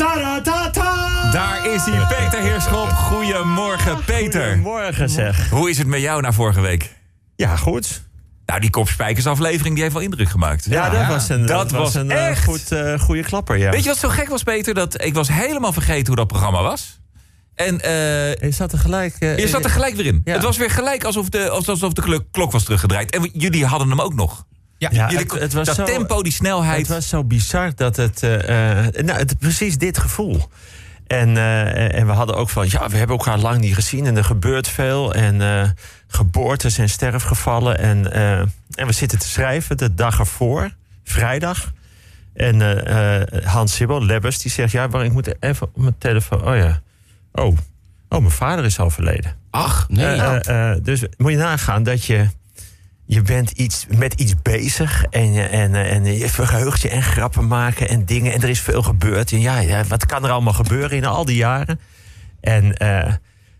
Ta-da-ta-ta! Daar is hij, Peter Heerschop. Goedemorgen, Peter. Goedemorgen zeg. Hoe is het met jou na vorige week? Ja, goed. Nou, die kopspijkersaflevering die heeft wel indruk gemaakt. Ja, dat was een, Dat was een eh, echt- goed, eh, goede klapper, ja. Weet je wat zo gek was, Peter? Dat ik was helemaal vergeten hoe dat programma was. En eh, Je zat er gelijk... eh, je zat er gelijk weer in. Ja. Het was weer gelijk alsof de, alsof de klok- was teruggedraaid. En jullie hadden hem ook nog. Ja, Ja, Jullie- het, het was dat zo, tempo, die snelheid. Het was zo bizar dat het... eh, eh, nou, het precies dit gevoel. En, eh, en we hadden ook van... Ja, we hebben elkaar lang niet gezien en er gebeurt veel. En eh, geboortes en sterfgevallen. En, eh, en we zitten te schrijven de dag ervoor, vrijdag. En eh, eh, Hans Sibbel, Lebbers, die zegt... Ja, maar ik moet even op mijn telefoon... Oh ja. Oh, oh mijn vader is overleden. Ach, nee. Dus moet je nagaan dat je. Je bent iets, met iets bezig en, je- en, eh, en je verheugt je en grappen maken en dingen. En er is veel gebeurd. En ja, ja wat kan er allemaal gebeuren in al die jaren? En eh,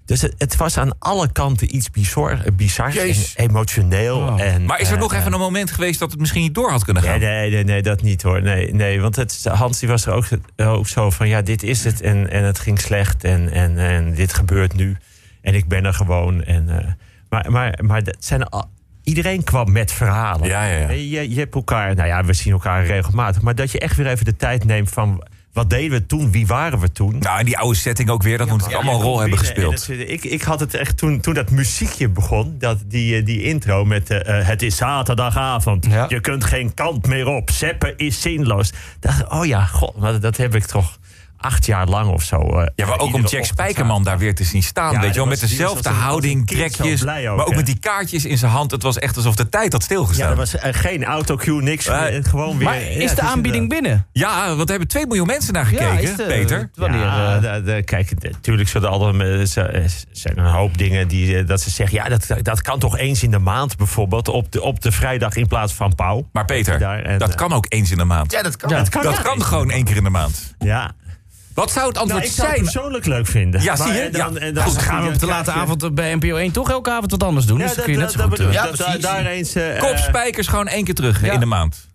dus het, het was aan alle kanten iets bizar, bizars en Jezus. emotioneel. Oh. En, maar is er eh, nog even een moment geweest dat het misschien niet door had kunnen gaan? Nee, nee, nee, nee, dat niet hoor. Nee, nee want het, Hans die was er ook, ook zo van, ja, dit is het. En, en het ging slecht en, en, en dit gebeurt nu. En ik ben er gewoon. En, eh, maar, maar, maar dat zijn al, iedereen kwam met verhalen. Ja, ja, ja. Je, je hebt elkaar, nou ja, we zien elkaar regelmatig. Maar dat je echt weer even de tijd neemt van, wat deden we toen? Wie waren we toen? Nou, en die oude setting ook weer, dat moet allemaal een rol hebben gespeeld. ik, ik had het echt toen, toen dat muziekje begon, dat, die, eh, die intro met eh, eh, het is zaterdagavond, je kunt geen kant meer op, zeppen is zinloos. Ik, oh ja, god, maar dat heb ik toch acht jaar lang of zo. eh, Ja, maar ook om Jack Spijkerman daar weer te zien staan. Ja, weet je wel, met dezelfde houding, trekjes. ook, maar ook hè? met die kaartjes in zijn hand. Het was echt alsof de tijd had Ja, stilgestaan. er Ja, was eh, geen autocue, niks. Eh, gewoon weer. maar ja, is de aanbieding binnen? want er hebben 2 miljoen mensen naar gekeken, de- Peter. Wanneer, ja, eh, kijk, natuurlijk zullen er altijd er zijn een hoop dingen die dat ze zeggen. Ja, dat, dat kan toch eens in de maand bijvoorbeeld op de, op de vrijdag in plaats van pauw. Maar Peter, Daar, en, dat kan ook eens in de maand. ja, dat kan. dat kan, dat ja. kan gewoon één keer in de maand. Ja, Wat zou het nou, antwoord ik zou het zijn? persoonlijk leuk vinden. Ja, zie je? en dan- Ja. en dan- Goed, gaan we op de late avond bij NPO 1 toch elke avond wat anders doen. Ja, dus dan dat, kun je net dat, zo dat goed... bedoel eh, ik. ja, Dat- daar, precies. daar eens. eh, Kop eh, spijkers gewoon één keer terug Ja. in de maand.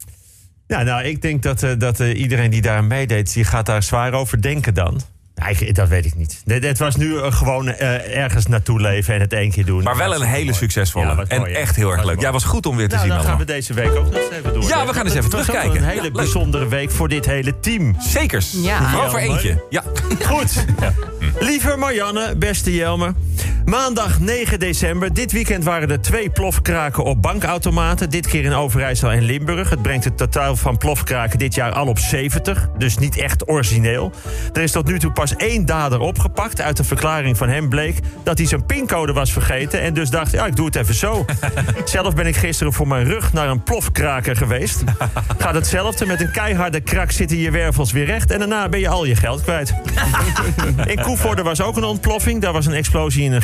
Ja, nou, ik denk dat, eh, dat eh, iedereen die daar meedeed, die gaat daar zwaar over denken dan. Ik- dat weet ik niet. Het was nu eh, gewoon eh, ergens naartoe leven en het één keer doen. Maar wel een hele succesvolle. Ja, en mooi, echt heel erg leuk. Ja, was goed om weer te Nou, zien dan gaan we deze week ook nog eens even door. Ja, we gaan eens even Het was ook terugkijken. Een hele bijzondere week voor dit hele team. Zekers. Ja. Vooral voor Ja, eentje. Ja. Goed. Lieve Marianne, beste Jelmer. Maandag 9 december. Dit weekend waren er twee plofkraken op bankautomaten. Dit keer in Overijssel en Limburg. Het brengt het totaal van plofkraken dit jaar al op 70. Dus niet echt origineel. Er is tot nu toe pas één dader opgepakt. Uit de verklaring van hem bleek dat hij zijn pincode was vergeten. En dus dacht, ja, ik doe het even zo. Zelf ben ik gisteren voor mijn rug naar een plofkraker geweest. Gaat hetzelfde. Met een keiharde krak zitten je wervels weer recht. En daarna ben je al je geld kwijt. In Koevoorde was ook een ontploffing. Daar was een explosie in een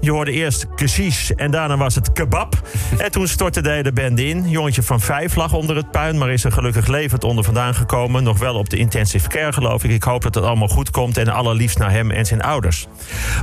Je hoorde eerst kesies en daarna was het kebab. En toen stortte de hele bende in. Jongetje van vijf lag onder het puin, maar is er gelukkig levend onder vandaan gekomen. Nog wel op de intensive care, geloof ik. Ik hoop dat het allemaal goed komt en allerliefst naar hem en zijn ouders.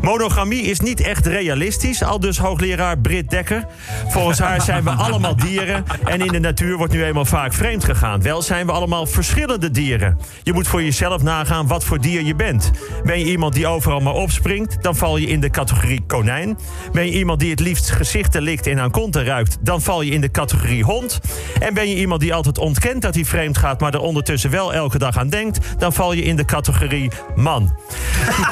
Monogamie is niet echt realistisch, al dus hoogleraar Britt Dekker. Volgens haar zijn we allemaal dieren en in de natuur wordt nu eenmaal vaak vreemd gegaan. Wel zijn we allemaal verschillende dieren. Je moet voor jezelf nagaan wat voor dier je bent. Ben je iemand die overal maar opspringt, dan val je in de categorie konijn. Ben je iemand die het liefst gezichten likt en aan konten ruikt, dan val je in de categorie hond. En ben je iemand die altijd ontkent dat hij vreemd gaat, maar er ondertussen wel elke dag aan denkt, dan val je in de categorie man.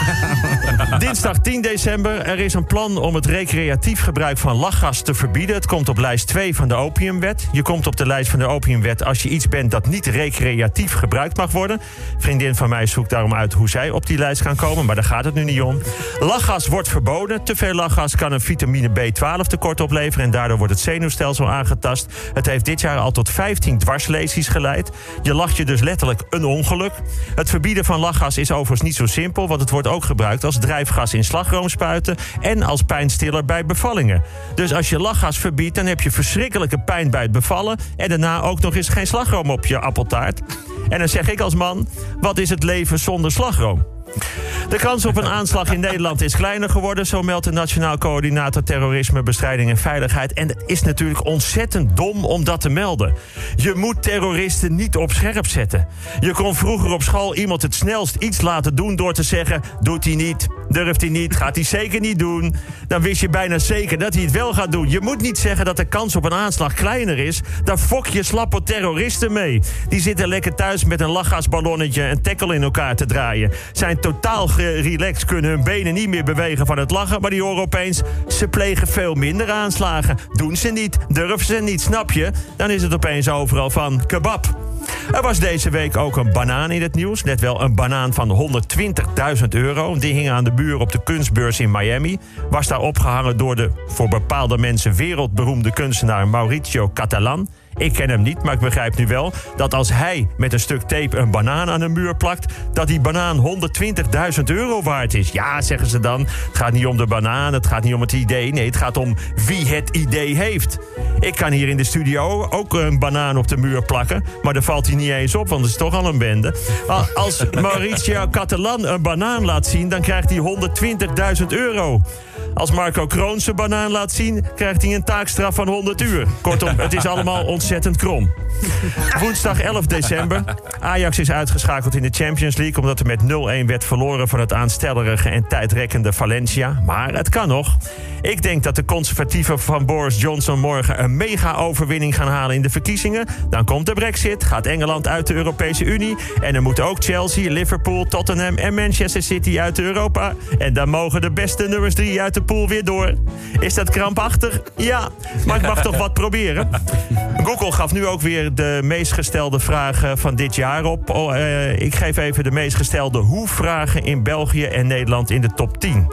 Dinsdag 10 december. Er is een plan om het recreatief gebruik van lachgas te verbieden. Het komt op lijst 2 van de opiumwet. Je komt op de lijst van de opiumwet als je iets bent dat niet recreatief gebruikt mag worden. Vriendin van mij zoekt daarom uit hoe zij op die lijst kan komen, maar daar gaat het nu niet om. Lachgas wordt verboden. Te veel lachgas kan een vitamine B12 tekort opleveren en daardoor wordt het zenuwstelsel aangetast. Het heeft dit jaar al tot 15 dwarslesies geleid. Je lacht je dus letterlijk een ongeluk. Het verbieden van lachgas is overigens niet zo simpel, want het wordt ook gebruikt als drijfgas in slagroomspuiten en als pijnstiller bij bevallingen. Dus als je lachgas verbiedt, dan heb je verschrikkelijke pijn bij het bevallen en daarna ook nog eens geen slagroom op je appeltaart. En dan zeg ik als man, wat is het leven zonder slagroom? De kans op een aanslag in Nederland is kleiner geworden, zo meldt de Nationaal Coördinator Terrorisme, Bestrijding en Veiligheid. En het is natuurlijk ontzettend dom om dat te melden. Je moet terroristen niet op scherp zetten. Je kon vroeger op school iemand het snelst iets laten doen door te zeggen: doet hij niet, durft hij niet, gaat hij zeker niet doen. Dan wist je bijna zeker dat hij het wel gaat doen. Je moet niet zeggen dat de kans op een aanslag kleiner is. Daar fok je slappe terroristen mee. Die zitten lekker thuis met een lachgasballonnetje en tackle in elkaar te draaien. Zijn totaal relaxed, kunnen hun benen niet meer bewegen van het lachen. Maar die horen opeens, ze plegen veel minder aanslagen. Doen ze niet, durven ze niet, snap je? Dan is het opeens overal van kebab. Er was deze week ook een banaan in het nieuws. Net wel een banaan van 120.000 euro. Die hing aan de buur op de kunstbeurs in Miami. Was daar opgehangen door de voor bepaalde mensen wereldberoemde kunstenaar Mauricio Catalan. Ik ken hem niet, maar ik begrijp nu wel dat als hij met een stuk tape een banaan aan een muur plakt, dat die banaan 120.000 euro waard is. Ja, zeggen ze dan. Het gaat niet om de banaan, het gaat niet om het idee. Nee, het gaat om wie het idee heeft. Ik kan hier in de studio ook een banaan op de muur plakken, maar daar valt hij niet eens op, want het is toch al een bende. Als Mauricio Catalan een banaan laat zien, dan krijgt hij 120.000 euro. Als Marco Kroon zijn banaan laat zien, krijgt hij een taakstraf van 100 uur. Kortom, het is allemaal ontzettend krom. Woensdag 11 december. Ajax is uitgeschakeld in de Champions League... omdat er met 0-1 werd verloren van het aanstellerige en tijdrekkende Valencia. Maar het kan nog. Ik denk dat de conservatieven van Boris Johnson morgen... een mega-overwinning gaan halen in de verkiezingen. Dan komt de brexit, gaat Engeland uit de Europese Unie... en er moeten ook Chelsea, Liverpool, Tottenham en Manchester City uit Europa. En dan mogen de beste nummers drie uit de pool weer door. Is dat krampachtig? Ja, maar ik mag toch wat proberen. Google gaf nu ook weer de meest gestelde vragen van dit jaar op. Oh, uh, ik geef even de meest gestelde hoe-vragen in België en Nederland in de top 10.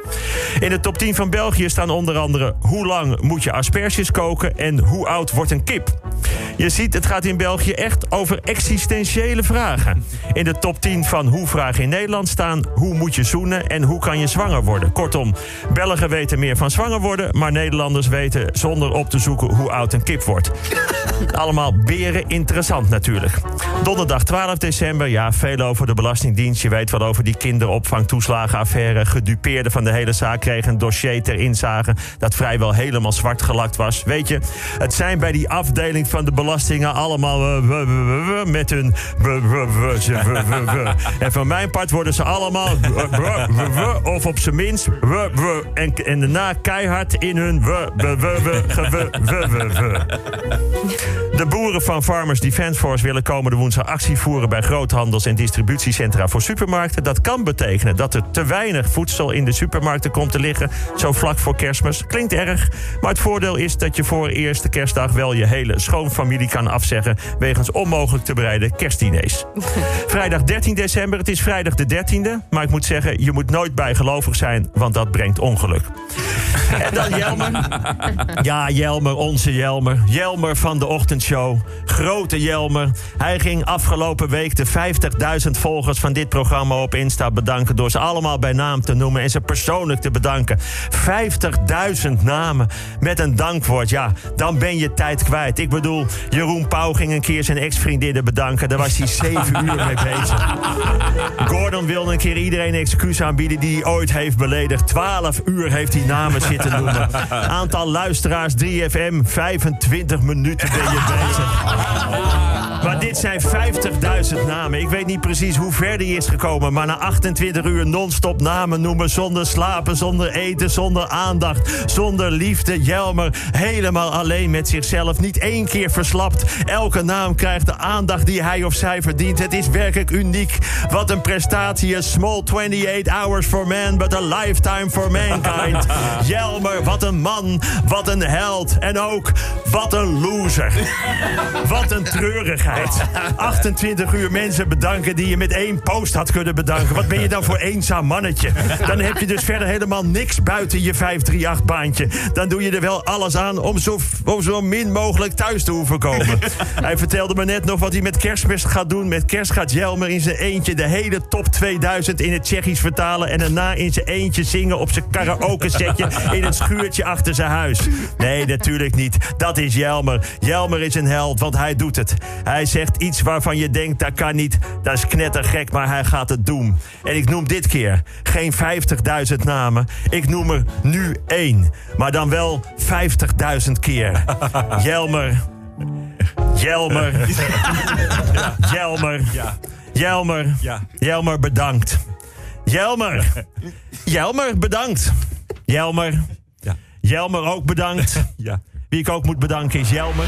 In de top 10 van België staan onder andere... hoe lang moet je asperges koken en hoe oud wordt een kip? Je ziet, het gaat in België echt over existentiële vragen. In de top 10 van hoe-vragen in Nederland staan... hoe moet je zoenen en hoe kan je zwanger worden? Kortom, Belgen weten meer van zwanger worden... maar Nederlanders weten zonder op te zoeken hoe oud een kip wordt. Allemaal beren interessant natuurlijk. Donderdag 12 december, ja, veel over de Belastingdienst. Je weet wel over die kinderopvangtoeslagenaffaire. Gedupeerden van de hele zaak kregen een dossier ter inzage... dat vrijwel helemaal zwart gelakt was. Weet je, het zijn bij die afdeling van de belastingen allemaal... met hun... En van mijn part worden ze allemaal... of op zijn minst... En, en daarna keihard in hun... De boeren van Farmers Defence Force willen komende woensdag actie voeren bij groothandels en distributiecentra voor supermarkten. Dat kan betekenen dat er te weinig voedsel in de supermarkten komt te liggen, zo vlak voor kerstmis. Klinkt erg, maar het voordeel is dat je voor eerste kerstdag wel je hele schoonfamilie kan afzeggen wegens onmogelijk te bereiden kerstdiners. vrijdag 13 december, het is vrijdag de 13e, maar ik moet zeggen, je moet nooit bijgelovig zijn, want dat brengt ongeluk. En dan Jelmer. Ja, Jelmer, onze Jelmer. Jelmer van de ochtendshow. Grote Jelmer. Hij ging afgelopen week de 50.000 volgers van dit programma op Insta bedanken... door ze allemaal bij naam te noemen en ze persoonlijk te bedanken. 50.000 namen met een dankwoord. Ja, dan ben je tijd kwijt. Ik bedoel, Jeroen Pauw ging een keer zijn ex-vriendinnen bedanken. Daar was hij 7 uur mee bezig. Gordon wilde een keer iedereen excuus aanbieden die hij ooit heeft beledigd. 12 uur heeft hij namen zitten noemen. Aantal luisteraars 3FM, 25 minuten ben je bezig. Maar dit zijn 50.000 namen. Ik weet niet precies hoe ver die is gekomen. Maar na 28 uur non-stop namen noemen. Zonder slapen, zonder eten, zonder aandacht. Zonder liefde. Jelmer helemaal alleen met zichzelf. Niet één keer verslapt. Elke naam krijgt de aandacht die hij of zij verdient. Het is werkelijk uniek. Wat een prestatie. A small 28 hours for man, but a lifetime for mankind. Jelmer, wat een man. Wat een held. En ook, wat een loser. Wat een treurigheid. 28 uur mensen bedanken die je met één post had kunnen bedanken. Wat ben je dan voor eenzaam mannetje? Dan heb je dus verder helemaal niks buiten je 538-baantje. Dan doe je er wel alles aan om zo, zo min mogelijk thuis te hoeven komen. Hij vertelde me net nog wat hij met kerstmis gaat doen. Met kerst gaat Jelmer in zijn eentje de hele top 2000 in het Tsjechisch vertalen... en daarna in zijn eentje zingen op zijn karaoke-setje... in het schuurtje achter zijn huis. Nee, natuurlijk niet. Dat is Jelmer. Jelmer is een held, want hij doet het. Hij zegt iets waarvan je denkt, dat kan niet. Dat is knettergek, maar hij gaat het doen. En ik noem dit keer geen 50.000 namen. Ik noem er nu één. Maar dan wel 50.000 keer. Jelmer. Jelmer. Jelmer. Jelmer. Ja. Jelmer, bedankt. Jelmer. Jelmer, bedankt. Jelmer. Ja. Jelmer ook bedankt. Ja. Wie ik ook moet bedanken is Jelmer.